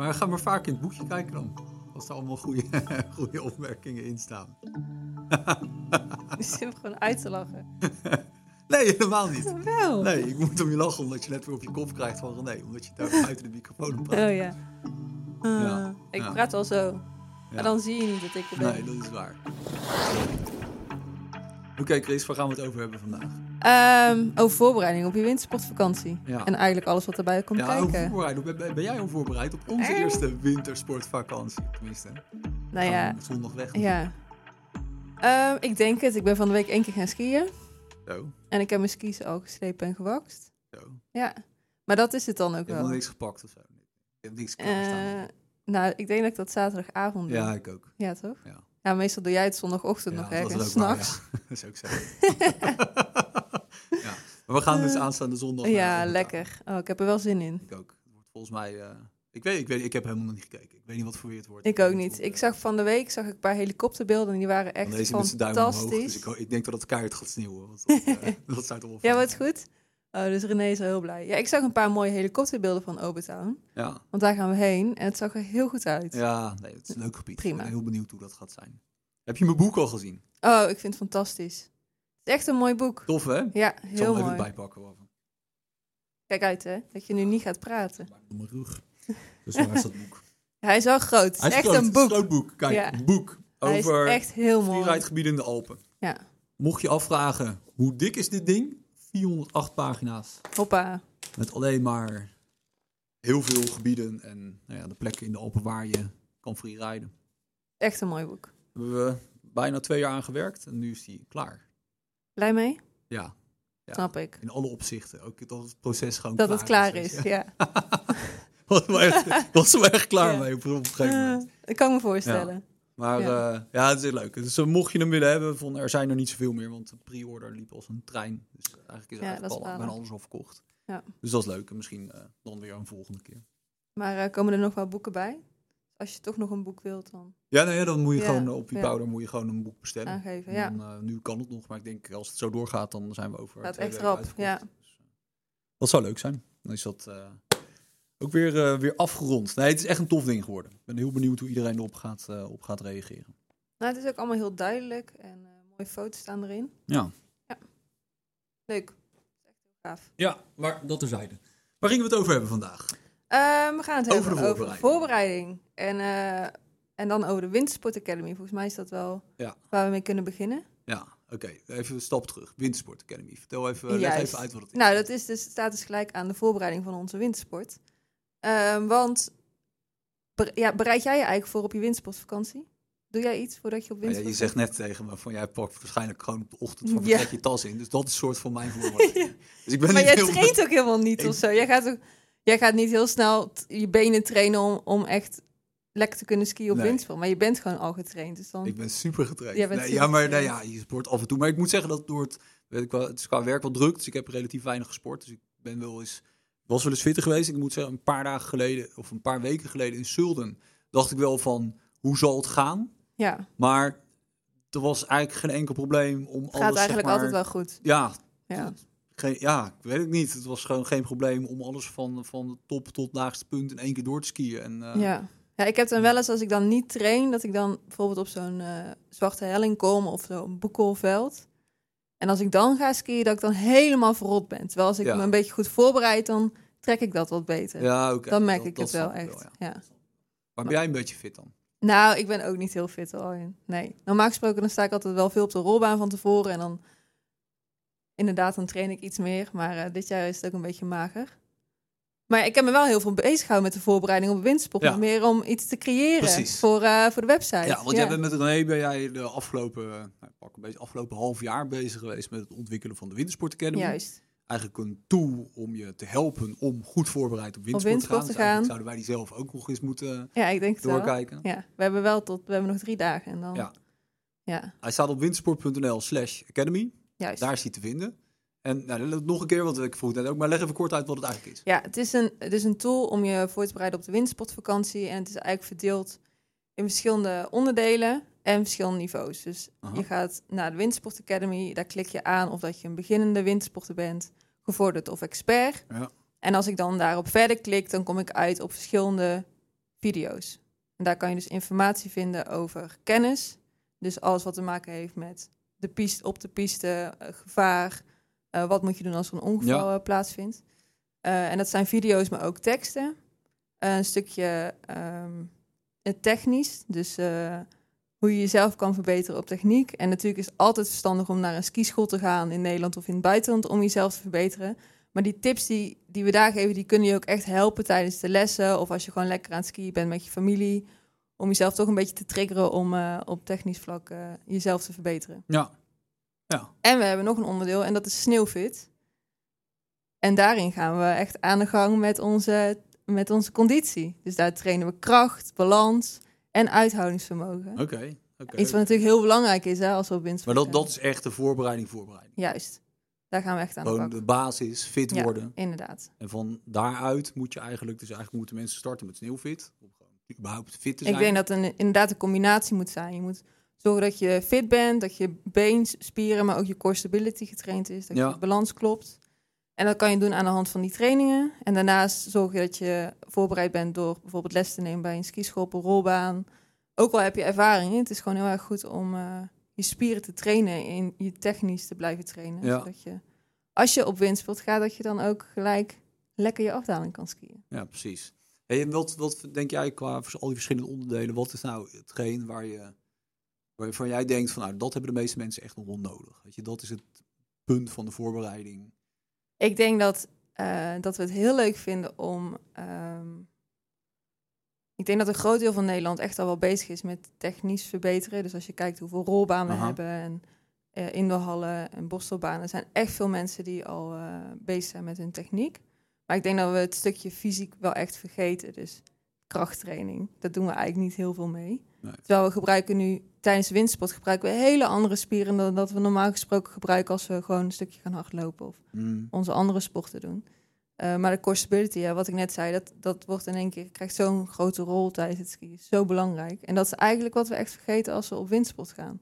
Maar ga maar vaak in het boekje kijken dan. Als er allemaal goede, goede opmerkingen in staan. Je zit gewoon uit te lachen. Nee, helemaal niet. Wel. Nee, ik moet om je lachen omdat je net weer op je kop krijgt van René. Omdat je daar buiten de microfoon praat. Oh ja. Ah, Ja, Ik ja. praat wel zo. Ja. Maar dan zie je niet dat ik er ben. Nee, dat is waar. Oké Chris, waar gaan we het over hebben vandaag? Ehm, over voorbereiding op je wintersportvakantie. Ja. En eigenlijk alles wat erbij komt Ja, kijken. Ben, ben- ben jij al voorbereid op onze Eh. eerste wintersportvakantie? Tenminste. Nou ja, Gaan we Zondag weg. ja. Ehm, ik denk het. Ik ben van de week één keer gaan skiën. Zo, En ik heb mijn skis al geslepen en gewakst. zo. Ja. Maar dat is het dan ook Je wel. nog niks gepakt of zo? Je hebt niks klaarstaan? Eh, nou, ik denk dat ik dat zaterdagavond doe. ja, ik ook. Ja, toch? Ja. Ja, meestal doe jij het zondagochtend Ja, nog ergens, waar, s'nachts. ja. Dat is ook zo. Maar we gaan dus aanstaande zondag. Ja, lekker. Oh, ik heb er wel zin in. Ik ook. Het wordt volgens mij... eh, ik, weet, ik, weet, ik heb helemaal nog niet gekeken. Ik weet niet wat voor weer het wordt. Ik ook niet. Ik eh, zag van de week zag ik een paar helikopterbeelden en die waren echt deze duim omhoog. fantastisch. Dus ik, ik denk dat het keihard gaat sneeuwen. Want dat, eh, dat zou toch wel Ja, wat goed. Oh, dus René is heel blij. Ja, ik zag een paar mooie helikopterbeelden van Obertown. Ja. Want daar gaan we heen en het zag er heel goed uit. ja, nee, het is een leuk gebied. Prima. Ik ben heel benieuwd hoe dat gaat zijn. Heb je mijn boek al gezien? Oh, ik vind het fantastisch. Is echt een mooi boek. Tof, hè? Ja, Ik zal heel hem even mooi. bijpakken. Kijk uit, hè. Dat je nu niet gaat praten. Mijn rug. Dus waar is dat boek? Hij is wel groot. Het is echt groot, een het is boek. groot boek. Kijk, Ja. een boek Hij is over echt heel mooi. freeridegebieden in de Alpen. Ja. Mocht je afvragen, hoe dik is dit ding? 408 pagina's. Hoppa. Met alleen maar heel veel gebieden en nou ja, de plekken in de Alpen waar je kan freeriden. Echt een mooi boek. Daar hebben we bijna twee jaar aan gewerkt en nu is die klaar. Blij mee? Ja, Ja. Snap ik. in alle opzichten. Ook dat het proces gewoon Dat klaar het klaar is, ja. was we echt, was we echt klaar Ja. mee op, een gegeven moment. Eh, dat kan ik me voorstellen. Maar Ja. ja, ja het is leuk. Dus eh, mocht je hem willen hebben, van, er zijn er niet zoveel meer, want de pre-order liep als een trein. Dus eigenlijk is Ja, eigenlijk is al, bijna alles al verkocht. Ja. Dus dat is leuk. En misschien eh, dan weer een volgende keer. Maar eh, komen er nog wel boeken bij? Als je toch nog een boek wilt, dan Ja, nee, dan moet je Ja, gewoon op je ja. moet je gewoon een boek bestellen. aangeven. Ja, dan, eh, nu kan het nog, maar ik denk als het zo doorgaat, dan zijn we over Gaat echt uitverkocht. ja. Dus, eh, dat zou leuk zijn. Dan is dat eh, ook weer, eh, weer afgerond. Nee, het is echt een tof ding geworden. Ik ben heel benieuwd hoe iedereen erop gaat, eh, op gaat reageren. nou, het is ook allemaal heel duidelijk en eh, mooie foto's staan erin. Ja. Leuk. Het is echt heel gaaf. ja, maar dat terzijde. Waar gingen we het over hebben vandaag? Ehm, we gaan het Over hebben de over voorbereiding. En, eh, en dan over de Wintersport Academy. Volgens mij is dat wel Ja. waar we mee kunnen beginnen. Ja, oké. Even een stap terug. Wintersport Academy. Vertel even, leg even uit wat het is. Nou, dat is dus, staat dus gelijk aan de voorbereiding van onze wintersport. Ehm, want ja, bereid jij je eigenlijk voor op je wintersportvakantie? Doe jij iets voordat je op Nou ja, je zegt net tegen me van jij pakt waarschijnlijk gewoon op de ochtend van Ja. je tas in. Dus dat is een soort van mijn voorbereiding. Dus ik ben Maar jij traint ook helemaal niet Ik- of zo. Jij gaat, ook, jij gaat niet heel snel je benen trainen om, om echt lekker te kunnen skiën op Nee. Maar je bent gewoon al getraind. Dus dan... Ik ben super getraind. Nee, super ja, maar getraind. ja, je sport af en toe. Maar ik moet zeggen dat door het, weet ik wel, het is qua werk wel druk. Dus ik heb relatief weinig gesport. Dus ik ben wel eens, was wel eens fitter geweest. Ik moet zeggen, een paar dagen geleden of een paar weken geleden in Sulden dacht ik wel van, hoe zal het gaan? Ja, Maar er was eigenlijk geen enkel probleem om het alles, gaat eigenlijk zeg maar, altijd wel goed. Ja, Ja. Geen, ja, ik weet het niet. Het was gewoon geen probleem om alles van, van de top tot laagste punt in één keer door te skiën. En, eh, Ja. ja, ik heb dan wel eens als ik dan niet train, dat ik dan bijvoorbeeld op zo'n eh, zwarte helling kom of zo'n boekelveld. En als ik dan ga skiën, dat ik dan helemaal verrot ben. Terwijl als ik Ja. me een beetje goed voorbereid, dan trek ik dat wat beter. ja oké. dan merk Dat- ik dat het wel echt. ja. ja. Maar ben jij een beetje fit dan? Nou, ik ben ook niet heel fit al in. Nee. Normaal gesproken dan sta ik altijd wel veel op de rolbaan van tevoren. En dan inderdaad, dan train ik iets meer. Maar eh, dit jaar is het ook een beetje mager. Maar ik heb me wel heel veel bezig gehouden met de voorbereiding op wintersport. Ja. Meer om iets te creëren Precies. voor, eh, voor de website. Ja, want jij bent met René ben jij de afgelopen, eh, nou, pak een beetje afgelopen half jaar bezig geweest met het ontwikkelen van de Wintersport Academy. Juist. Eigenlijk een tool om je te helpen om goed voorbereid op wintersport, wintersport te te gaan. Dus zouden wij die zelf ook nog eens moeten Ja, ik denk het wel. doorkijken. Ja, we hebben wel tot, we hebben nog drie dagen en dan. Ja. Ja, Hij staat op wintersport.nl slash academy. Juist. Daar is hij te vinden. En nou, nog een keer, want ik vroeg net ook, maar leg even kort uit wat het eigenlijk is. Ja, het is, een, het is een tool om je voor te bereiden op de wintersportvakantie. En het is eigenlijk verdeeld in verschillende onderdelen en verschillende niveaus. Dus Aha. je gaat naar de Wintersport Academy. Daar klik je aan of dat je een beginnende wintersporter bent, gevorderd of expert. Ja. En als ik dan daarop verder klik, dan kom ik uit op verschillende video's. En daar kan je dus informatie vinden over kennis. Dus alles wat te maken heeft met de piste, op de piste, eh, gevaar. eh, wat moet je doen als er een ongeval eh, plaatsvindt. En dat zijn video's, maar ook teksten. Een stukje ehm, eh, technisch, dus hoe je jezelf kan verbeteren op techniek. En natuurlijk is het altijd verstandig om naar een skischool te gaan in Nederland of in het buitenland om jezelf te verbeteren. Maar die tips die, die we daar geven, die kunnen je ook echt helpen tijdens de lessen. Of als je gewoon lekker aan het skiën bent met je familie. Om jezelf toch een beetje te triggeren om eh, op technisch vlak eh, jezelf te verbeteren. Ja. Ja. En we hebben nog een onderdeel en dat is sneeuwfit. En daarin gaan we echt aan de gang met onze, met onze conditie. Dus daar trainen we kracht, balans en uithoudingsvermogen. Oké. Iets wat natuurlijk heel belangrijk is hè, als we op wintersport Maar dat, dat is echt de voorbereiding, voorbereiding. Juist. Daar gaan we echt aan de Gewoon de basis, fit Ja. worden. Inderdaad. En van daaruit moet je eigenlijk, dus eigenlijk moeten mensen starten met sneeuwfit. Gewoon überhaupt fit te zijn. Ik denk dat een, inderdaad een combinatie moet zijn. Je moet zorgen dat je fit bent, dat je beenspieren, maar ook je core stability getraind is, dat Ja. je balans klopt. En dat kan je doen aan de hand van die trainingen. En daarnaast zorg je dat je voorbereid bent door bijvoorbeeld les te nemen bij een skischool, een rolbaan. Ook al heb je ervaring, het is gewoon heel erg goed om eh, je spieren te trainen en je technisch te blijven trainen. Ja. Zodat je, als je op windsport gaat, dat je dan ook gelijk lekker je afdaling kan skiën. Ja, precies. Hey, en wat, wat denk jij qua al die verschillende onderdelen? Wat is nou hetgeen waar je, waarvan jij denkt van nou, dat hebben de meeste mensen echt nog wel nodig? Weet je, dat is het punt van de voorbereiding. Ik denk dat, eh, dat we het heel leuk vinden om. ehm, ik denk dat een groot deel van Nederland echt al wel bezig is met technisch verbeteren. Dus als je kijkt hoeveel rolbanen we Aha. hebben en eh indoorhallen en borstelbanen, er zijn echt veel mensen die al eh, bezig zijn met hun techniek. Maar ik denk dat we het stukje fysiek wel echt vergeten. Dus krachttraining, dat doen we eigenlijk niet heel veel mee. Nee. Terwijl we gebruiken nu tijdens windsport gebruiken we hele andere spieren dan dat we normaal gesproken gebruiken als we gewoon een stukje gaan hardlopen of Mm. onze andere sporten doen. Eh, maar de core stability, ja, wat ik net zei, dat, dat wordt in één keer, krijgt zo'n grote rol tijdens het skiën. Zo belangrijk. En dat is eigenlijk wat we echt vergeten als we op windsport gaan.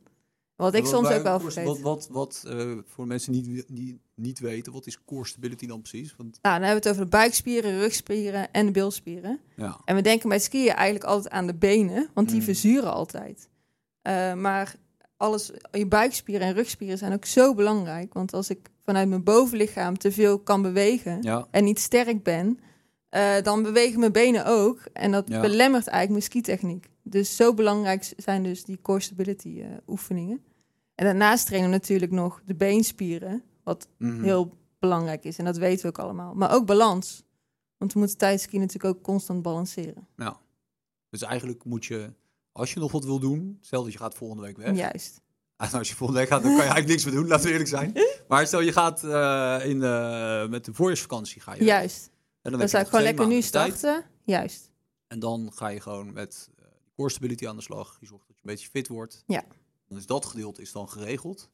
Wat ik soms ook wel vergeet. Wat, wat, wat eh, voor mensen die niet, niet weten, wat is core stability dan precies? Want Nou, dan hebben we het over de buikspieren, rugspieren en de bilspieren. ja, En we denken bij skiën eigenlijk altijd aan de benen, want die Mm. verzuren altijd. Eh, maar alles, je buikspieren en rugspieren zijn ook zo belangrijk. Want als ik vanuit mijn bovenlichaam te veel kan bewegen, ja, en niet sterk ben, eh, dan bewegen mijn benen ook. En dat Ja. belemmert eigenlijk mijn skitechniek. Dus zo belangrijk zijn dus die core stability oefeningen. En daarnaast trainen we natuurlijk nog de beenspieren, wat mhm. heel belangrijk is. En dat weten we ook allemaal. Maar ook balans. Want we moeten tijdens skiën natuurlijk ook constant balanceren. ja. Dus eigenlijk moet je, als je nog wat wil doen, stel dat je gaat volgende week weg. Juist. En als je volgende week gaat, dan kan je eigenlijk niks meer doen, laten we eerlijk zijn. Maar stel je gaat eh, in, met de voorjaarsvakantie ga je. weg. Juist. En dan, zou je ik gewoon lekker nu tijd. starten. Juist. En dan ga je gewoon met die core stability aan de slag. Je zorgt dat je een beetje fit wordt. Ja. Dan is dat gedeelte is dan geregeld.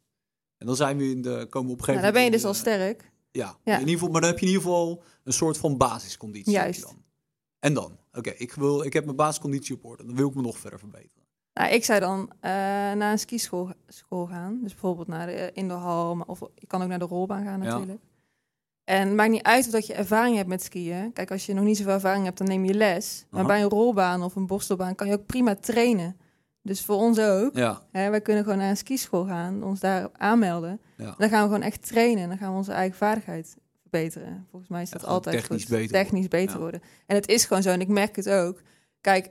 En dan zijn we in de, komen we op een Nou, gegeven daar ben je moment dus al sterk. Ja, Ja. In ieder geval, maar dan heb je in ieder geval een soort van basisconditie. Juist. Dan. En dan? Oké, ik wil, ik heb mijn basisconditie op orde. Dan wil ik me nog verder verbeteren. Nou, ik zou dan eh, naar een skischool school gaan. Dus bijvoorbeeld naar de indoorhal. maar Of je kan ook naar de rolbaan gaan Ja. natuurlijk. En het maakt niet uit of dat je ervaring hebt met skiën. Kijk, als je nog niet zoveel ervaring hebt, dan neem je les. Maar Aha. bij een rolbaan of een borstelbaan kan je ook prima trainen. Dus voor ons ook. Ja, Hè, wij kunnen gewoon naar een skischool gaan, ons daar aanmelden. ja. Dan gaan we gewoon echt trainen. En dan gaan we onze eigen vaardigheid verbeteren. Volgens mij is dat altijd technisch goed. beter technisch beter worden. En het is gewoon zo. En ik merk het ook. Kijk,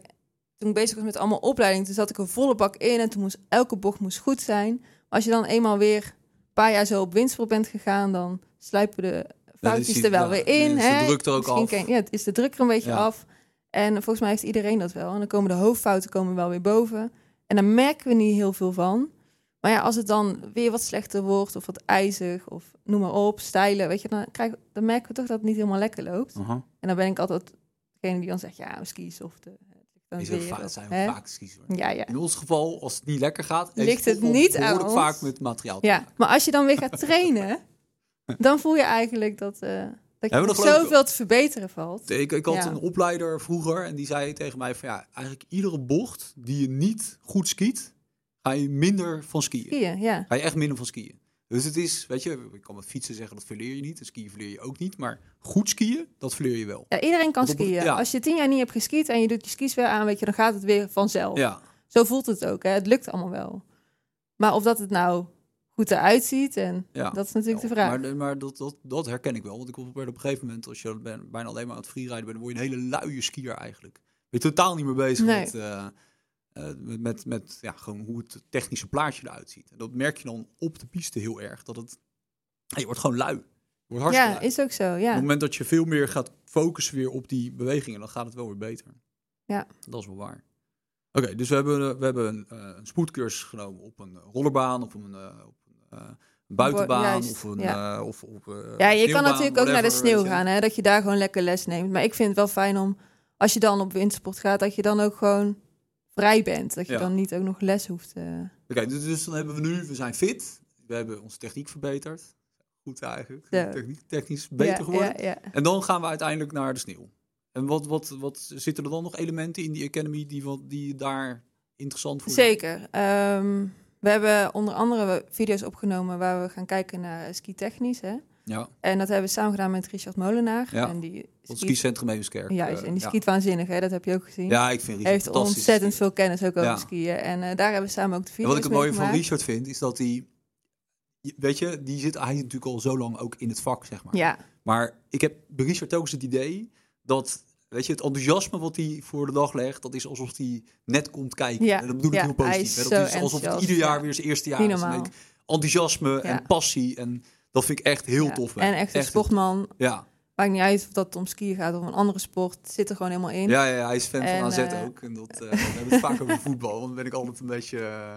toen ik bezig was met allemaal opleidingen, toen zat ik een volle bak in. En toen moest elke bocht moest goed zijn. Maar als je dan eenmaal weer een paar jaar zo op winstsport bent gegaan, dan sluipen de foutjes er wel weer in. is de hè? druk er ook Misschien af. ja, het is de druk er een beetje af. En volgens mij heeft iedereen dat wel. En dan komen de hoofdfouten komen wel weer boven. En daar merken we niet heel veel van. Maar ja, als het dan weer wat slechter wordt, of wat ijzig, of noem maar op, stijlen, weet je, dan, krijg, dan merken we toch dat het niet helemaal lekker loopt. En dan ben ik altijd degene die dan zegt, ja, skis of de, dan Is vaak, dat zijn vaak skis. Ja, ja. In ons geval, als het niet lekker gaat, Ligt het niet aan ons? vaak met materiaal. te Ja, maar als je dan weer gaat trainen, dan voel je eigenlijk dat, eh dat je ik- zoveel te verbeteren valt. Ik, ik had Ja. een opleider vroeger en die zei tegen mij van ja, eigenlijk iedere bocht die je niet goed skiet, ga je minder van skiën. Skiën, ja. Ga je echt minder van skiën. Dus het is, weet je, ik kan met fietsen zeggen dat verleer je niet. En skiën verleer je ook niet. Maar goed skiën, dat verleer je wel. Ja, iedereen kan skiën. Als je tien jaar niet hebt geskiet en je doet je skis weer aan, weet je, dan gaat het weer vanzelf. Ja, Zo voelt het ook. Hè? Het lukt allemaal wel. Maar of dat het nou goed eruit ziet, en ja. dat is natuurlijk de vraag. Maar, maar dat, dat, dat herken ik wel. Want ik probeerde op een gegeven moment, als je ben- bijna alleen maar aan het freeriden bent, dan word je een hele luie skier eigenlijk. Ben je totaal niet meer bezig Nee. met, eh, eh, met, met, met ja, gewoon hoe het technische plaatje eruit ziet. En dat merk je dan op de piste heel erg. Dat het, je wordt gewoon lui. Je wordt Ja, lui. is ook zo. Op Ja. het moment dat je veel meer gaat focussen weer op die bewegingen, dan gaat het wel weer beter. Ja. Dat is wel waar. Oké, dus we hebben, we hebben een, eh, een spoedcursus genomen op een rollerbaan, of een, op een buitenbaan, Juist, of een... ja. eh, of, of, eh, ja, je kan natuurlijk ook naar de sneeuw gaan, hè? dat je daar gewoon lekker les neemt. Maar ik vind het wel fijn om, als je dan op wintersport gaat, dat je dan ook gewoon vrij bent. Dat je Ja. dan niet ook nog les hoeft. eh. Oké, dus, dus dan hebben we nu, we zijn fit, we hebben onze techniek verbeterd. Goed eigenlijk, Ja. techniek, technisch beter ja, geworden. En dan gaan we uiteindelijk naar de sneeuw. En wat, wat, wat zitten er dan nog elementen in die academy die, wat, die daar interessant voor? Zeker. Ehm, we hebben onder andere video's opgenomen waar we gaan kijken naar ski technisch. Hè? Ja, En dat hebben we samen gedaan met Richard Molenaar. Ja, En die skiet, skicentrum Eemskerk. juist, eh, en die ja. skiet waanzinnig, hè? dat heb je ook gezien. Ja, ik vind Hij Richard heeft fantastisch. ontzettend veel kennis ook over Ja. skiën. En eh, daar hebben we samen ook de En video's wat ik het mooie van gemaakt. Richard vind, is dat hij... Weet je, die zit, hij zit natuurlijk al zo lang ook in het vak, zeg maar. Ja, Maar ik heb bij Richard ook eens het idee dat... Weet je, het enthousiasme wat hij voor de dag legt, dat is alsof hij net komt kijken. Ja, En dat bedoel ik ja, heel positief. is hè. Dat zo is alsof het ieder jaar ja. weer zijn eerste jaar is. En enthousiasme en passie. En dat vind ik echt heel tof. En echt een sportman. Ja. Maakt niet uit of dat om skiën gaat of een andere sport. Zit er gewoon helemaal in. Ja, ja, hij is fan En, van AZ eh, ook. En dat, eh, we hebben het vaak over voetbal, want dan ben ik altijd een beetje... eh,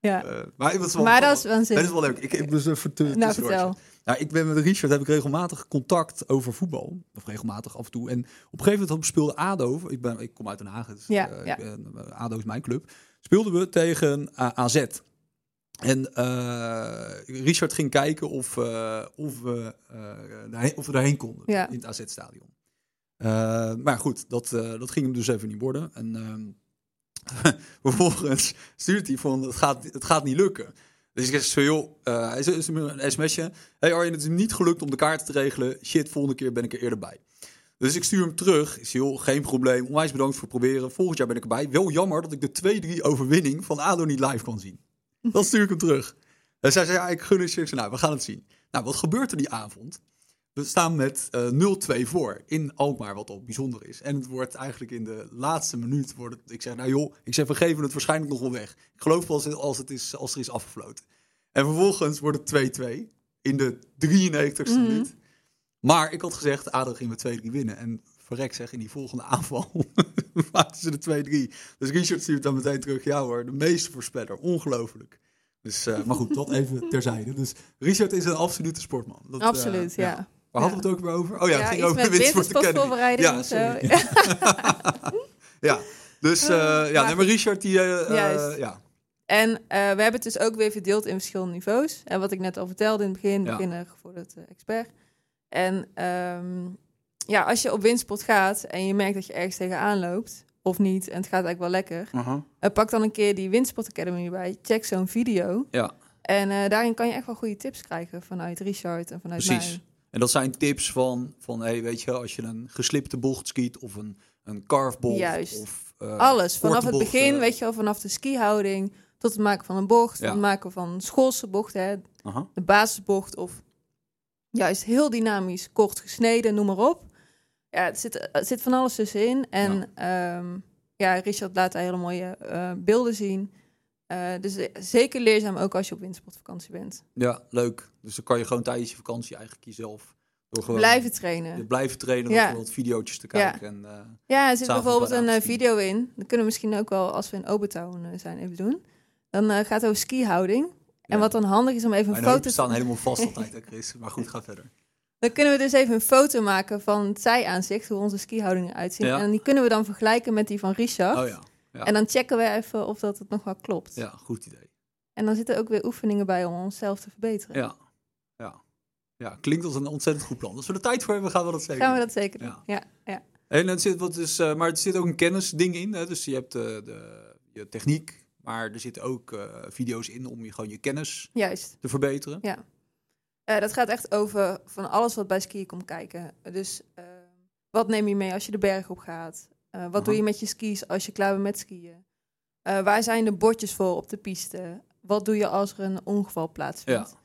Ja. maar dat is wel, maar dat is dat waanzinnig. is wel leuk. Ik, ik dus nou, vertel. Nou, ik ben met Richard heb ik regelmatig contact over voetbal. Of regelmatig af en toe. En op een gegeven moment speelde ADO. Ik, ben, ik kom uit Den Haag. Dus, Ja, eh, ja. ik ben- eh, ADO is mijn club. Speelden we tegen A- AZ. En eh, Richard ging kijken of, eh, of, we, eh, daarheen, of we daarheen konden. Ja. In het AZ-stadion. maar goed, dat, eh, dat ging hem dus even niet worden. En ehm, vervolgens stuurt hij van, het gaat, het gaat niet lukken. Dus ik zeg zo, joh, eh, hij me een sms'je. Hey Arjen, het is niet gelukt om de kaarten te regelen. Shit, volgende keer ben ik er eerder bij. Dus ik stuur hem terug. Ik zeg, joh, geen probleem. Onwijs bedankt voor het proberen. Volgend jaar ben ik erbij. Wel jammer dat ik de 2-3 overwinning van ADO niet live kan zien. Dan stuur ik hem terug. En zij zei, ja, ik gun het nou, we gaan het zien. Nou, wat gebeurt er die avond? We staan met eh 0-2 voor in Alkmaar, wat al bijzonder is. En het wordt eigenlijk in de laatste minuut... Wordt het, ik zeg, nou joh, ik zeg, we geven het waarschijnlijk nog wel weg. Ik geloof pas als het, is, als er is afgefloten. En vervolgens wordt het 2-2 in de 93ste Mhm. minuut. Maar ik had gezegd, ADO ging met 2-3 winnen. En verrek zeg, in die volgende aanval maakten ze de 2-3. Dus Richard stuurt dan meteen terug, ja hoor, de meeste voorspeller. Ongelooflijk. Dus, eh, maar goed, dat even terzijde. Dus Richard is een absolute sportman. Dat, eh, Absoluut, ja. Waar hadden we het ook weer over? Oh ja, het ging over de wintersportvoorbereiding Ja, of zo. sorry. Ja, dus eh, ja, maar- nee, maar Richard die... Juist. ja, En we hebben het dus ook weer verdeeld in verschillende niveaus. En wat ik net al vertelde in het begin, Ja. beginner gevorderd eh, expert. En ehm, ja, als je op windsport gaat en je merkt dat je ergens tegenaan loopt, of niet, en het gaat eigenlijk wel lekker, eh, pak dan een keer die Windsport Academy erbij, check zo'n video. ja, En daarin kan je echt wel goede tips krijgen vanuit Richard en vanuit precies. mij. En dat zijn tips van, van hey, weet je, als je een geslipte bocht skiet of een, een carvebocht. Juist. Of, eh, Alles, vanaf het begin, bochten. weet je wel, vanaf de skihouding tot het maken van een bocht, Ja. het maken van schoolse bochten, hè, de basisbocht of juist heel dynamisch, kort gesneden, noem maar op. Ja, het zit, het zit van alles tussenin. En ja, ja Richard laat daar hele mooie eh, beelden zien. Eh, dus eh, zeker leerzaam ook als je op wintersportvakantie bent. Ja, leuk. Dus dan kan je gewoon tijdens je vakantie eigenlijk jezelf door gewoon Blijven trainen. blijven trainen Ja. door wat video's te Ja. kijken. En, eh, Ja, er zit bijvoorbeeld een video in. Dat kunnen we misschien ook wel, als we in Obertown zijn, even doen. Dan gaat het over skihouding. En Ja. wat dan handig is om even een foto te staan helemaal vast altijd, hè, Chris. Maar goed, ga verder. Dan kunnen we dus even een foto maken van het zijaanzicht, hoe onze skihoudingen eruit zien. Ja. En die kunnen we dan vergelijken met die van Richard. Oh ja, ja. En dan checken we even of dat het nog wel klopt. ja, goed idee. En dan zitten ook weer oefeningen bij om onszelf te verbeteren. Ja, ja. ja, klinkt als een ontzettend goed plan. Als we er tijd voor hebben, gaan we dat zeker Gaan we dat zeker doen. Ja. Ja, ja. En het zit, wat is, eh, maar er zit ook een kennisding in. Hè? Dus je hebt de, de, je techniek, maar er zitten ook eh, video's in om je gewoon je kennis juist. te verbeteren. Ja. Dat gaat echt over van alles wat bij skiën komt kijken. Dus wat neem je mee als je de berg op gaat? Eh, wat doe Aha. je met je skis als je klaar bent met skiën? Eh, waar zijn de bordjes voor op de piste? Wat doe je als er een ongeval plaatsvindt?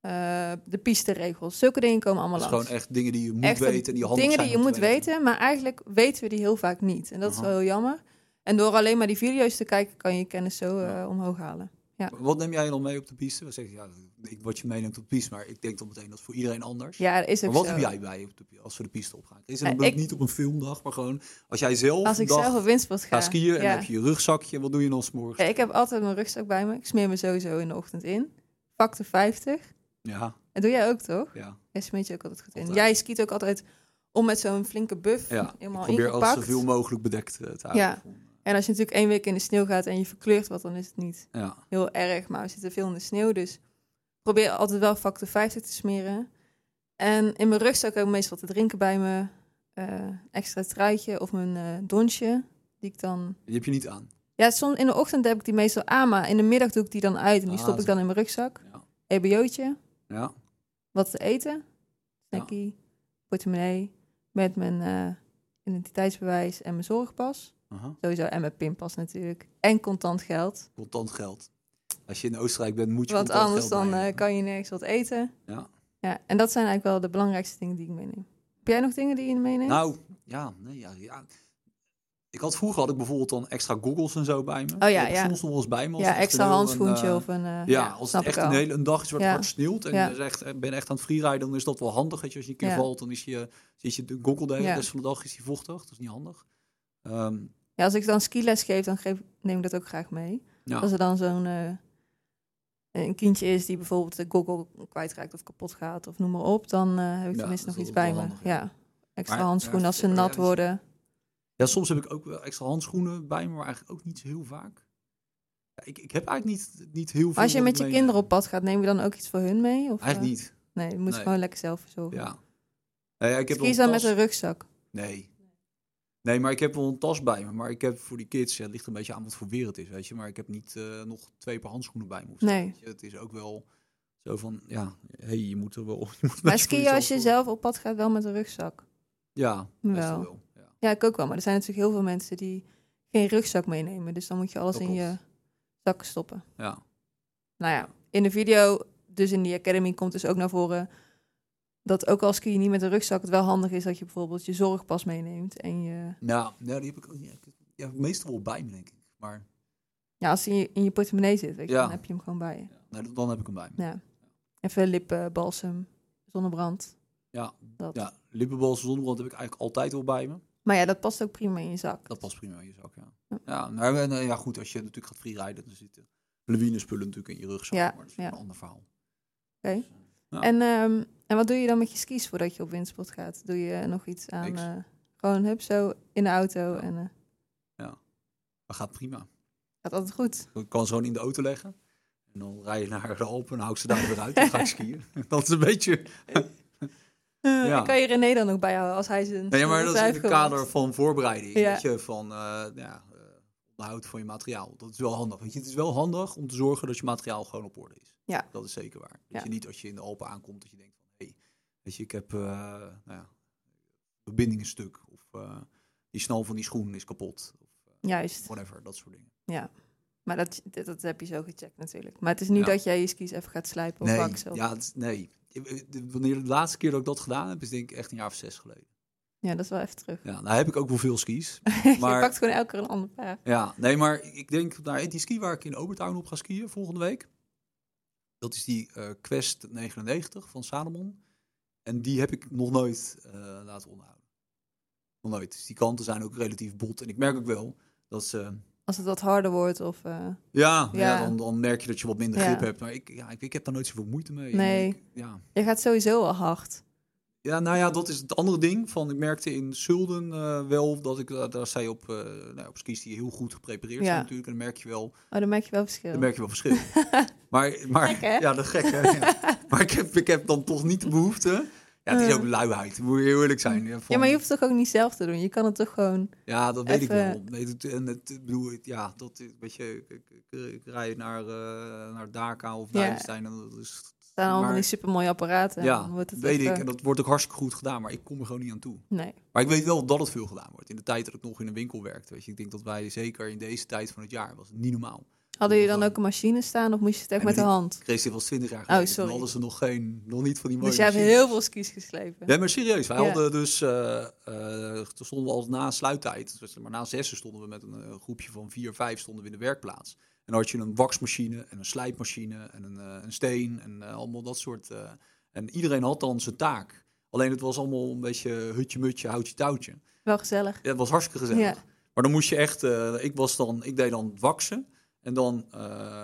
Eh, de pisteregels. Zulke dingen komen allemaal langs. gewoon echt dingen die je moet Echt weten en die handig dingen die je moet te weten. maar eigenlijk weten we die heel vaak niet. En dat is wel heel jammer. En door alleen maar die video's te kijken, kan je kennis zo Ja. omhoog halen. Ja. Wat neem jij dan mee op de piste? We zeggen, ja, ik, wat je meeneemt op de piste, maar ik denk dan meteen dat voor iedereen anders. Ja, dat is ook maar wat zo. heb jij bij op de, als we de piste opgaan? Is het ik- niet op een filmdag, maar gewoon als jij zelf Als ik dag zelf op windsport ga. gaat skiën en ja. dan heb je je rugzakje, wat doe je dan s'morgens? Ja, ik heb altijd mijn rugzak bij me. Ik smeer me sowieso in de ochtend in. Factor 50. Ja, En doe jij ook, toch? ja. Jij smeert je ook altijd goed in. Altijd. Jij skiet ook altijd om met zo'n flinke buff. ja. Ik Helemaal probeer alles ingepakt. zoveel mogelijk bedekt eh, te houden. Ja. En als je natuurlijk één week in de sneeuw gaat en je verkleurt wat, dan is het niet Ja. heel erg. Maar we zitten veel in de sneeuw, dus probeer altijd wel factor 50 te smeren. En in mijn rugzak ik meestal te drinken bij me. eh, extra truitje of mijn eh donsje. Die ik dan... Die heb je niet aan. Ja, soms in de ochtend heb ik die meestal aan, maar in de middag doe ik die dan uit. En die Ah, stop ik dan in mijn rugzak. Ja. EBO'tje, Ja. wat te eten. Snackie, portemonnee. Met mijn eh, identiteitsbewijs en mijn zorgpas. Aha. Sowieso, en mijn pinpas natuurlijk. En contant geld. Contant geld. Als je in Oostenrijk bent, moet je Want contant anders geld dan bij eh, hebben. kan je nergens wat eten. Ja. Ja, en dat zijn eigenlijk wel de belangrijkste dingen die ik meeneem. Heb jij nog dingen die je meeneemt? Nou, ja, nee, ja, ja. Ik had vroeger had ik bijvoorbeeld dan extra goggles en zo bij me. Oh ja, ja. soms nog wel eens bij me. ja, extra handschoentje eh, of een... eh, ja, als het echt een hele een dag is waar het Ja. hard sneeuwt en Ja. je is echt, eh, ben echt aan het freeriden, dan is dat wel handig. Weet je, als je een keer valt, dan is je, zit je de goggle de rest van de dag is die vochtig. Dat is niet handig. Ehm, Ja, als ik dan skiles geef, dan geef, neem ik dat ook graag mee. ja. Als er dan zo'n eh, een kindje is die bijvoorbeeld de goggle kwijtraakt of kapot gaat of noem maar op, dan eh, heb ik Ja, tenminste nog iets bij me. handig, ja. Extra Maar- handschoenen als ze nat worden. ja, soms heb ik ook wel extra handschoenen bij me, maar eigenlijk ook niet heel vaak. Ja, ik, ik heb eigenlijk niet, niet heel veel. Maar als je met je kinderen op pad gaat, neem je dan ook iets voor hun mee? Of, Eigenlijk eh, niet. Nee, je moet Nee. gewoon lekker zelf verzorgen. Ja. Nee, ja, ik heb dan met een rugzak. Nee. Nee, maar ik heb wel een tas bij me. Maar ik heb voor die kids, ja, het ligt een beetje aan wat voor weer het is, weet je. Maar ik heb niet eh, nog twee paar handschoenen bij me. Nee. je. Het is ook wel zo van, ja, hey, je moet er wel... Je moet Maar skiën jezelf als je zelf op pad gaat wel met een rugzak. Ja, Wel. wel. Ja. Ja, ik ook wel. Maar er zijn natuurlijk heel veel mensen die geen rugzak meenemen. Dus dan moet je alles Dat in je zakken stoppen. ja. Nou ja, in de video, dus in die academy, komt dus ook naar voren dat ook als skiën niet met een rugzak het wel handig is dat je bijvoorbeeld je zorgpas meeneemt. En je, Nou, nee, die heb ik ook niet. Ja, meestal wel bij me, denk ik. Maar ja, als die in je, in je portemonnee zit, weet je, Ja. dan heb je hem gewoon bij je. ja, nee, dan heb ik hem bij me. Ja. Even lippen, balsem, zonnebrand. Ja, Dat. ja lippenbals zonnebrand heb ik eigenlijk altijd wel bij me. Maar ja, dat past ook prima in je zak. Dat past prima in je zak, ja. Ja. Ja, nou, eh, ja goed, als je natuurlijk gaat freeriden, dan zitten lawinespullen natuurlijk in je rugzak. Ja, maar dat is ja. een ander verhaal. Oké. Ja. En, ehm, en wat doe je dan met je skis voordat je op windsport gaat? Doe je nog iets aan... Eh, gewoon hup zo in de auto Ja. en eh, Dat gaat prima. gaat altijd goed. Ik kan ze gewoon in de auto leggen. En dan rij je naar de Alpen en hou ik ze daar weer uit. Dan ga ik skiën. Dat is een beetje... Eh, Ja. en kan je René dan ook bijhouden als hij zijn... Nee, maar dat is in het kader van voorbereiding. Ja. Weet je, van ja, onderhoud van je materiaal. Dat is wel handig. Je, het is wel handig om te zorgen dat je materiaal gewoon op orde is. Ja. Dat is zeker waar. Dat Ja. je niet als je in de Alpen aankomt, dat je denkt van... Hé, hey, weet je, ik heb uh, nou ja, verbinding een stuk. Of uh, die snal van die schoen is kapot. Of uh, Juist, whatever, dat soort dingen. ja. Maar dat, dat, dat heb je zo gecheckt natuurlijk. Maar het is niet Ja. dat jij je skis even gaat slijpen of Nee, waksen. of- ja, het nee. Wanneer de laatste keer dat ik dat gedaan heb, is denk ik echt een jaar of zes geleden. Ja, dat is wel even terug. Ja, nou heb ik ook wel veel skis. je Maar- pakt gewoon elke keer een ander paar. Ja, nee, maar ik denk, nou, die ski waar ik in Obertown op ga skiën volgende week, dat is die eh, Quest 99 van Salomon. En die heb ik nog nooit eh, laten onderhouden. Nog nooit. Dus die kanten zijn ook relatief bot. En ik merk ook wel dat ze, Als het wat harder wordt of... eh, ja, ja. Ja. dan, dan merk je dat je wat minder Ja. grip hebt. Maar ik, ja, ik, ik heb daar nooit zoveel moeite mee. Nee. Ik- ja. je gaat sowieso al hard. Ja, nou ja, dat is het andere ding. Van, ik merkte in Sulden eh, wel dat ik, uh, daar sta je op, uh, nou, op skis die heel goed geprepareerd Ja. zijn natuurlijk. En dan merk je wel, Oh, dan merk je wel verschil. dan merk je wel verschil. maar, maar Gek, ja, dat is gek hè. Ja. Maar ik heb, ik heb dan toch niet de behoefte. Ja, het is ook luiheid, moet je eerlijk zijn. Ja, van- Ja, maar je hoeft het toch ook niet zelf te doen. Je kan het toch gewoon... ja dat weet ik wel. Nee, het, en het, ik bedoel, het- ja, dat, weet je, ik, ik, ik, ik rij naar, eh naar Dhaka of Ja. Duivenstein en dat is staan allemaal die supermooie apparaten. en ja, wordt het weet even- ik. En dat wordt ook hartstikke goed gedaan, maar ik kom er gewoon niet aan toe. Nee. Maar ik weet wel dat het veel gedaan wordt. In de tijd dat ik nog in een winkel werkte. Weet je, ik denk dat wij zeker in deze tijd van het jaar was het niet normaal. Hadden jullie dan ook een machine staan of moest je het echt met de hand? Chris dit was 20 jaar geleden. Oh, sorry. Hadden ze nog geen, nog niet van die mooie Dus jij hebt heel veel skis geslepen. Ja, maar serieus. Wij Ja. hadden dus, eh eh, toen stonden we al na sluittijd, dus maar na zessen stonden we met een eh, groepje van vier, vijf stonden we in de werkplaats. En dan had je een waksmachine en een slijpmachine en een, eh, een steen en eh, allemaal dat soort. eh, en iedereen had dan zijn taak. Alleen het was allemaal een beetje hutje-mutje, houtje-touwtje. Wel gezellig. Ja, het was hartstikke gezellig. Ja. Maar dan moest je echt, ik was dan, ik deed dan waksen en dan.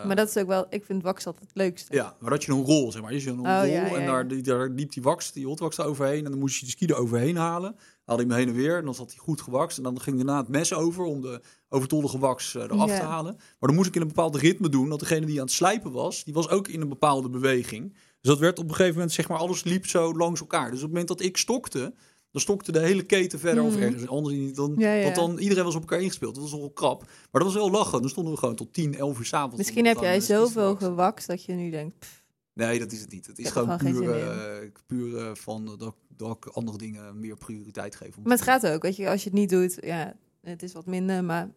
Maar dat is ook wel, ik vind wax altijd het leukste. ja, maar dat je een rol, zeg maar. Je een Oh, rol ja, ja, en daar, die, daar liep die wax, die hotwax er overheen. En dan moest je de ski er overheen halen. Haalde ik hem heen en weer en dan zat hij goed gewakst. En dan ging daarna het mes over om de overtollige wax eh, eraf te halen. Maar dan moest ik in een bepaald ritme doen. Dat degene die aan het slijpen was, die was ook in een bepaalde beweging. Dus dat werd op een gegeven moment, zeg maar, alles liep zo langs elkaar. Dus op het moment dat ik stokte, dan stokte de hele keten verder. Of Mhm. ergens anders niet. Dan, Ja, ja. Want dan, iedereen was op elkaar ingespeeld. Dat was nogal krap. Maar dat was wel lachen. Dan stonden we gewoon tot 10, 11 uur s'avonds. Misschien heb jij zoveel gewakst dat je nu denkt, pff, Nee, dat is het niet. Het is gewoon gewoon puur, eh, puur van dat, dat ik andere dingen meer prioriteit geef. maar het gaat ook, weet je, als je het niet doet, ja, het is wat minder, maar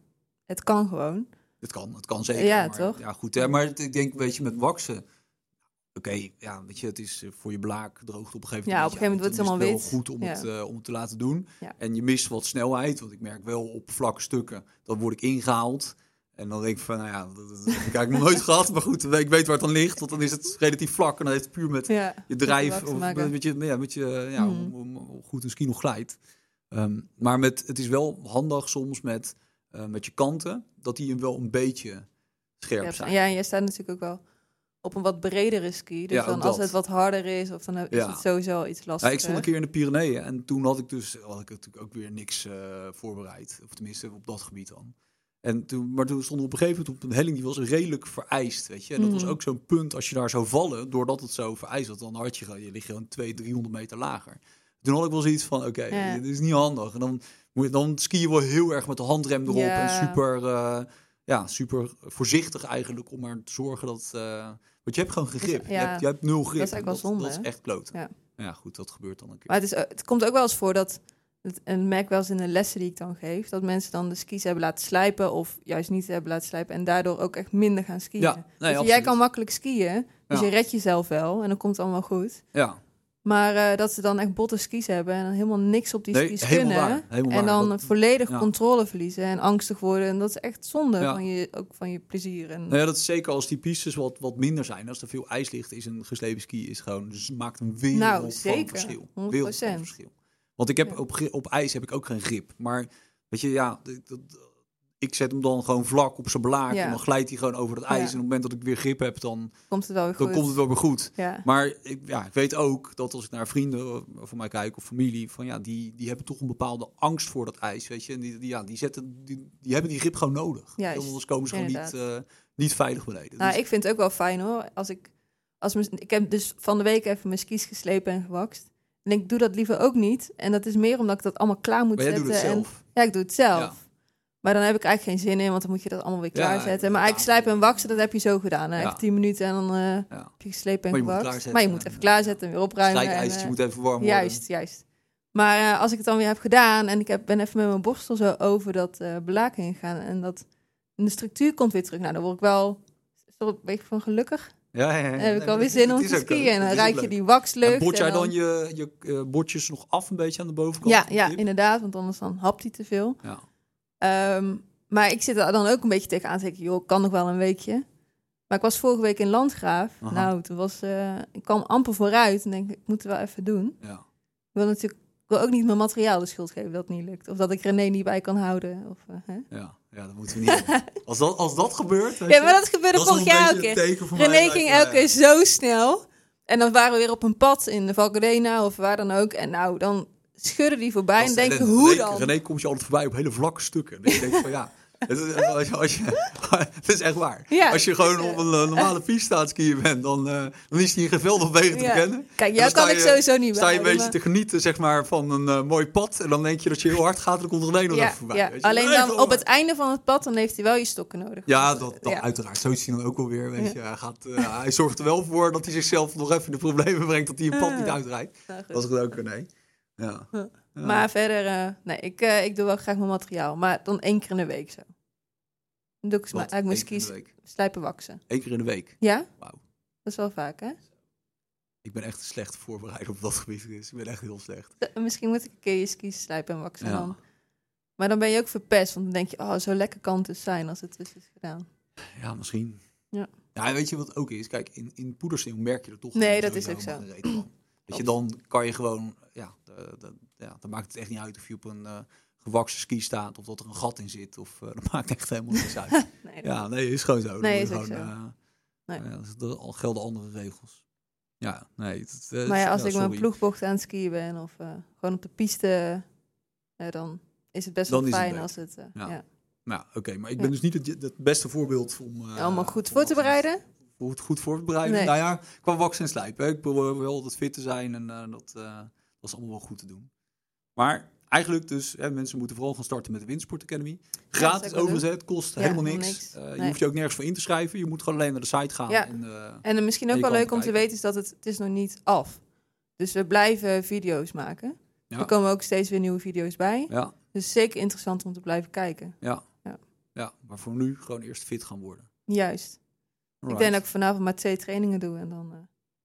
het kan gewoon. Het kan, het kan zeker. Ja, maar, toch? Ja, goed. Hè, maar het- ik denk, weet je, met waksen. Oké, ja, weet je, het is eh, voor je blaak droogt op een gegeven Ja, moment. op een gegeven moment wordt het helemaal wel goed om, Ja. het, eh, om het te laten doen. Ja. En je mist wat snelheid, want ik merk wel op vlakke stukken, dan word ik ingehaald. En dan denk ik van, nou ja, dat, heb ik eigenlijk nog nooit gehad. Maar goed, ik weet waar het dan ligt, want dan is het relatief vlak. En dan heeft het puur met Ja, je drijf of met je, ja, met je ja, Mhm. goed een ski nog glijdt. Ehm, maar met, het is wel handig soms met, eh, met je kanten, dat die wel een beetje scherp Ja, zijn. Ja, en jij staat natuurlijk ook wel op een wat bredere ski. Dus Ja, dan als dat. het wat harder is, of dan is Ja. het sowieso iets Ja, lastiger. ik stond een keer in de Pyreneeën en toen had ik dus had ik natuurlijk ook weer niks eh, voorbereid. Of tenminste op dat gebied dan. En toen, maar toen stonden we op een gegeven moment op een helling die was redelijk vereist, weet je. En dat was Mhm. ook zo'n punt als je daar zou vallen, doordat het zo vereist was, dan had je, je ligt gewoon 200, 300 meter lager. Toen had ik wel zoiets van, oké, Ja. dit is niet handig. En dan, moet je, dan ski je wel heel erg met de handrem erop Ja. en super, eh, ja, super voorzichtig eigenlijk om maar te zorgen dat... eh, want je hebt gewoon geen Dus, grip. je, hebt, je hebt nul grip. Dat is wel dat, zonde, dat is echt kloot. Ja. ja, goed, dat gebeurt dan een keer. Maar het, is, het komt ook wel eens voor dat, en merk wel eens in de lessen die ik dan geef, dat mensen dan de skis hebben laten slijpen of juist niet hebben laten slijpen en daardoor ook echt minder gaan skiën. Ja, nee, je, jij kan makkelijk skiën, dus Ja. je redt jezelf wel en dan komt het allemaal goed. Ja, Maar eh, dat ze dan echt botte skis hebben en dan helemaal niks op die nee, skis kunnen. waar. En dan Dat- volledig ja. controle verliezen en angstig worden. En dat is echt zonde Ja. van, je, ook van je plezier. En, Nou ja, dat is zeker als die pistes wat, wat minder zijn. Als er veel ijs ligt, is een geslepen ski is gewoon, dus het maakt een wereld Nou, van zeker. verschil. 100%. Wereld van verschil. Want ik heb Ja. op, op ijs heb ik ook geen grip. Maar weet je, ja, ik zet hem dan gewoon vlak op zijn blaak Ja. en dan glijdt hij gewoon over het ijs. Ja. En op het moment dat ik weer grip heb, dan, komt het wel weer dan goed. komt het wel weer goed. Ja. Maar ik, ja, ik weet ook dat als ik naar vrienden van mij kijk of familie, van ja, die, die hebben toch een bepaalde angst voor dat ijs, weet je. En die, die, ja, die, zetten, die, die hebben die grip gewoon nodig. Juist, Anders komen ze gewoon niet, eh, niet veilig beneden. Nou, Dus- ik vind het ook wel fijn hoor. Als ik, als mijn, ik heb dus van de week even mijn skis geslepen en gewakst. En ik doe dat liever ook niet. En dat is meer omdat ik dat allemaal klaar moet maar jij zetten. doet het en, zelf. ja, ik doe het zelf. Ja. Maar dan heb ik eigenlijk geen zin in, want dan moet je dat allemaal weer Ja, klaarzetten. ja, maar eigenlijk slijpen en waksen, dat heb je zo gedaan. Hè? Ja. Echt 10 minuten en dan eh, Ja. heb je geslepen en Maar je moet gewakst. maar je moet en- even klaarzetten en weer opruimen. en, Strijkijzertje eh, moet even warm worden. Juist, juist. Maar eh, als ik het dan weer heb gedaan en ik heb, ben even met mijn borstel zo over dat eh blaak heen gegaan en dat en de structuur komt weer terug. Nou, dan word ik wel een beetje van gelukkig. Ja, ja, heb ik alweer zin om te leuk. skiën. En dan ruik je die waxlucht. En bot jij dan je, je eh, botjes nog af een beetje aan de bovenkant? Ja, ja, inderdaad, want anders dan hapt hij te veel. Ja. Ehm, maar ik zit er dan ook een beetje tegenaan te denken, joh, ik kan nog wel een weekje. Maar ik was vorige week in Landgraaf. Aha. Nou, toen was, eh, ik kwam amper vooruit en denk ik, ik moet het wel even doen. ja. Ik wil natuurlijk ik wil ook niet mijn materiaal de schuld geven dat het niet lukt. Of dat ik René niet bij kan houden. Of, eh, hè? Ja, ja, dat moeten we niet. Als dat, als dat gebeurt... Ja, maar dat gebeurde dat is vorig jaar ook keer. René ging elke eh, keer zo snel. En dan waren we weer op een pad in de Valcadena of waar dan ook. En nou, dan schudde die voorbij en denk en je, hoe dan? René komt je altijd voorbij op hele vlakke stukken. Dus je denkt van ja, Het is, als je, als je, het is echt waar. Ja, als je gewoon op een eh, normale staat skiën bent, dan, eh, dan is die in geweldig wegen te Ja. bekennen. Kijk, jou kan sta ik je- sowieso niet Sta je een beetje te genieten zeg maar, van een eh, mooi pad. En dan denk je dat je heel hard gaat. En dan komt er alleen nog even voorbij. weet je. Alleen dan op het einde van het pad, dan heeft hij wel je stokken nodig. Ja, dat, eh, dat uiteraard. Zo is hij dan ook wel weer. Weet je. Hij, gaat, eh, hij zorgt er wel voor dat hij zichzelf nog even in de problemen brengt. Dat hij een pad niet uitrijdt. Nou. Dat is het ook, nee. Ja. Maar verder, eh, nee, ik, eh, ik doe wel graag mijn materiaal. Maar dan één keer in de week zo. Dan doe ik skis de week. slijpen waksen. Eén keer in de week. Ja? Wauw. Dat is wel vaak, hè? Ik ben echt slecht voorbereid op dat gebied. Dus ik ben echt heel slecht. Misschien moet ik een keer je skis slijpen en waksen Ja. dan. Maar dan ben je ook verpest, want dan denk je, oh, zo lekker kan het dus zijn als het dus is gedaan. Ja, misschien. Ja. Ja, weet je wat ook is? Kijk, in, in poedersneeuw merk je er toch Nee, dat is ook zo. Weet je, dan kan je gewoon... Ja, de- de- ja, dan maakt het echt niet uit of je op een eh gewakste ski staat... of dat er een gat in zit. Of, eh, dat maakt echt helemaal niks uit. Nee, Ja, nee, is gewoon zo. Nee, is gewoon, zo. eh, Nee. ja, dat is- dat al gelden andere regels. Ja, nee. Het, het, maar ja, als ik sorry. mijn ploegbocht aan het skiën ben of eh, gewoon op de piste, dan is het best wel het fijn als het... Ja. Nou, oké, maar ik ben dus niet het, het beste voorbeeld om... Allemaal goed voor te bereiden? Voor het goed voor te bereiden. Nee. Nou ja, qua waksen en slijpen. hè. Ik probeer wel altijd fit te zijn en dat, dat is allemaal wel goed te doen. Maar eigenlijk dus, hè, mensen moeten vooral gaan starten met de Windsport Academy. Gratis overigens, het kost Ja, helemaal niks. Eh, je hoeft je ook nergens voor in te schrijven. Je moet gewoon alleen naar de site gaan. Ja. En, eh, En misschien En ook wel leuk om te weten is dat het, het is nog niet af. Dus we blijven video's maken. Ja. Er komen ook steeds weer nieuwe video's bij. ja, Dus zeker interessant om te blijven kijken. ja, Ja. ja, maar voor nu gewoon eerst fit gaan worden. Juist. Ik denk dat ik vanavond maar twee trainingen doe en dan eh,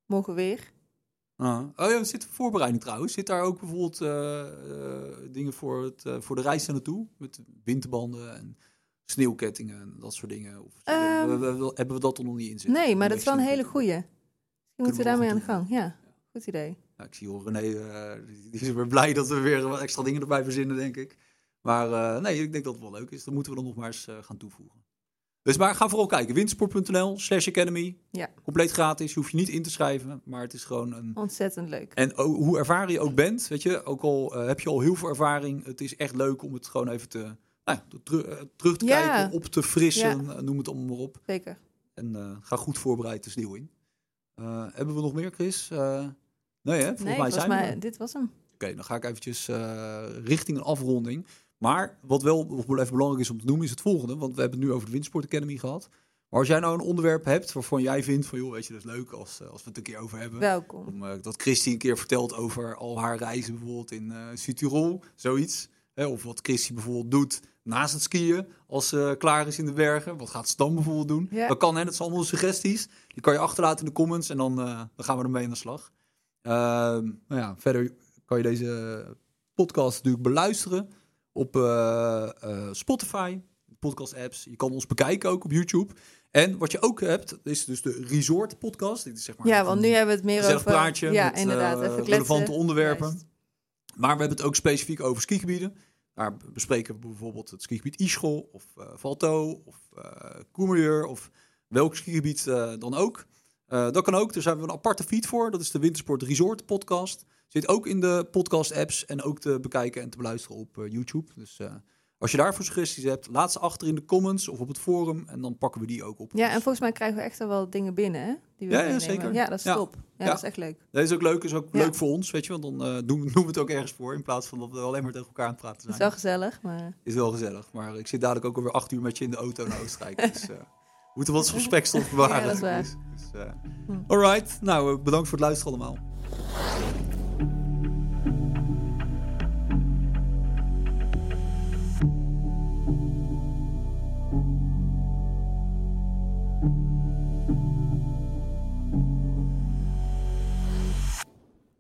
morgen weer. Ah. Oh ja, zit voorbereiding trouwens. Zit daar ook bijvoorbeeld eh, eh, dingen voor, het, eh, voor de reis naartoe? Met winterbanden en sneeuwkettingen en dat soort dingen? Of Ehm. we- we- hebben we dat er nog niet in zitten? Nee, maar dat is wel een hele goeie. Misschien moeten we daarmee aan de gang. Ja, goed idee. Ik zie al René, die- is weer blij dat we weer wat extra dingen erbij verzinnen, denk ik. Maar nee, ik denk dat het wel leuk is. Dat moeten we dan nog maar eens gaan toevoegen. Dus maar ga vooral kijken. windsport.nl slash academy. Ja. Compleet gratis. Je hoeft je niet in te schrijven. Maar het is gewoon een... Ontzettend leuk. En hoe ervaren je ook bent, weet je. Ook al eh, heb je al heel veel ervaring. Het is echt leuk om het gewoon even te... Nou teru- eh, terug te Ja. kijken, op te frissen. eh, Noem het allemaal maar op. Zeker. En ga goed voorbereid de sneeuw in. Hebben we nog meer, Chris? Nee, hè? Volgens nee, mij zijn we mij, dit was hem. Oké, dan ga ik eventjes richting een afronding. Maar wat wel even belangrijk is om te noemen is het volgende. Want we hebben het nu over de Windsport Academy gehad. Maar als jij nou een onderwerp hebt waarvan jij vindt van... joh, weet je, dat is leuk als, eh, als we het een keer over hebben. Welkom. Om, eh, dat Christy een keer vertelt over al haar reizen bijvoorbeeld in eh Südtirol, zoiets. Hè, of wat Christy bijvoorbeeld doet naast het skiën als ze klaar is in de bergen. Wat gaat Stan bijvoorbeeld doen? Ja. Dat kan, hè, dat zijn allemaal suggesties. Die kan je achterlaten in de comments en dan, eh, dan gaan we ermee aan de slag. Ehm, nou ja, verder kan je deze podcast natuurlijk beluisteren op eh, eh, Spotify, podcast apps. Je kan ons bekijken ook op YouTube. En wat je ook hebt, is dus de Resort podcast. Dit is zeg maar Ja, want nu hebben we het meer over... praatje ja, met inderdaad. Even kletsen. relevante onderwerpen. Juist. Maar we hebben het ook specifiek over skigebieden. Daar bespreken we bijvoorbeeld het skigebied Ischol of eh Valto of Courmayeur of welk skigebied dan ook. Dat kan ook. Daar hebben we een aparte feed voor. Dat is de Wintersport Resort podcast. Zit ook in de podcast apps en ook te bekijken en te beluisteren op eh, YouTube. Dus eh, als je daarvoor suggesties hebt, laat ze achter in de comments of op het forum en dan pakken we die ook op. Ja, en volgens mij krijgen we echt wel dingen binnen, hè? Die we Ja, zeker. Ja, dat is Ja. top. Ja, dat is echt leuk. Dat is ook leuk, is ook leuk voor ons, weet je, want dan eh, doen, doen we het ook ergens voor in plaats van dat we alleen maar tegen elkaar aan het praten zijn. is wel gezellig, maar... Is wel gezellig. Maar ik zit dadelijk ook alweer acht uur met je in de auto naar Oostenrijk. dus we moeten wat gesprekstof bewaren. Ja, dat is waar. Dus, dus, Hm. alright. Nou, eh, bedankt voor het luisteren allemaal.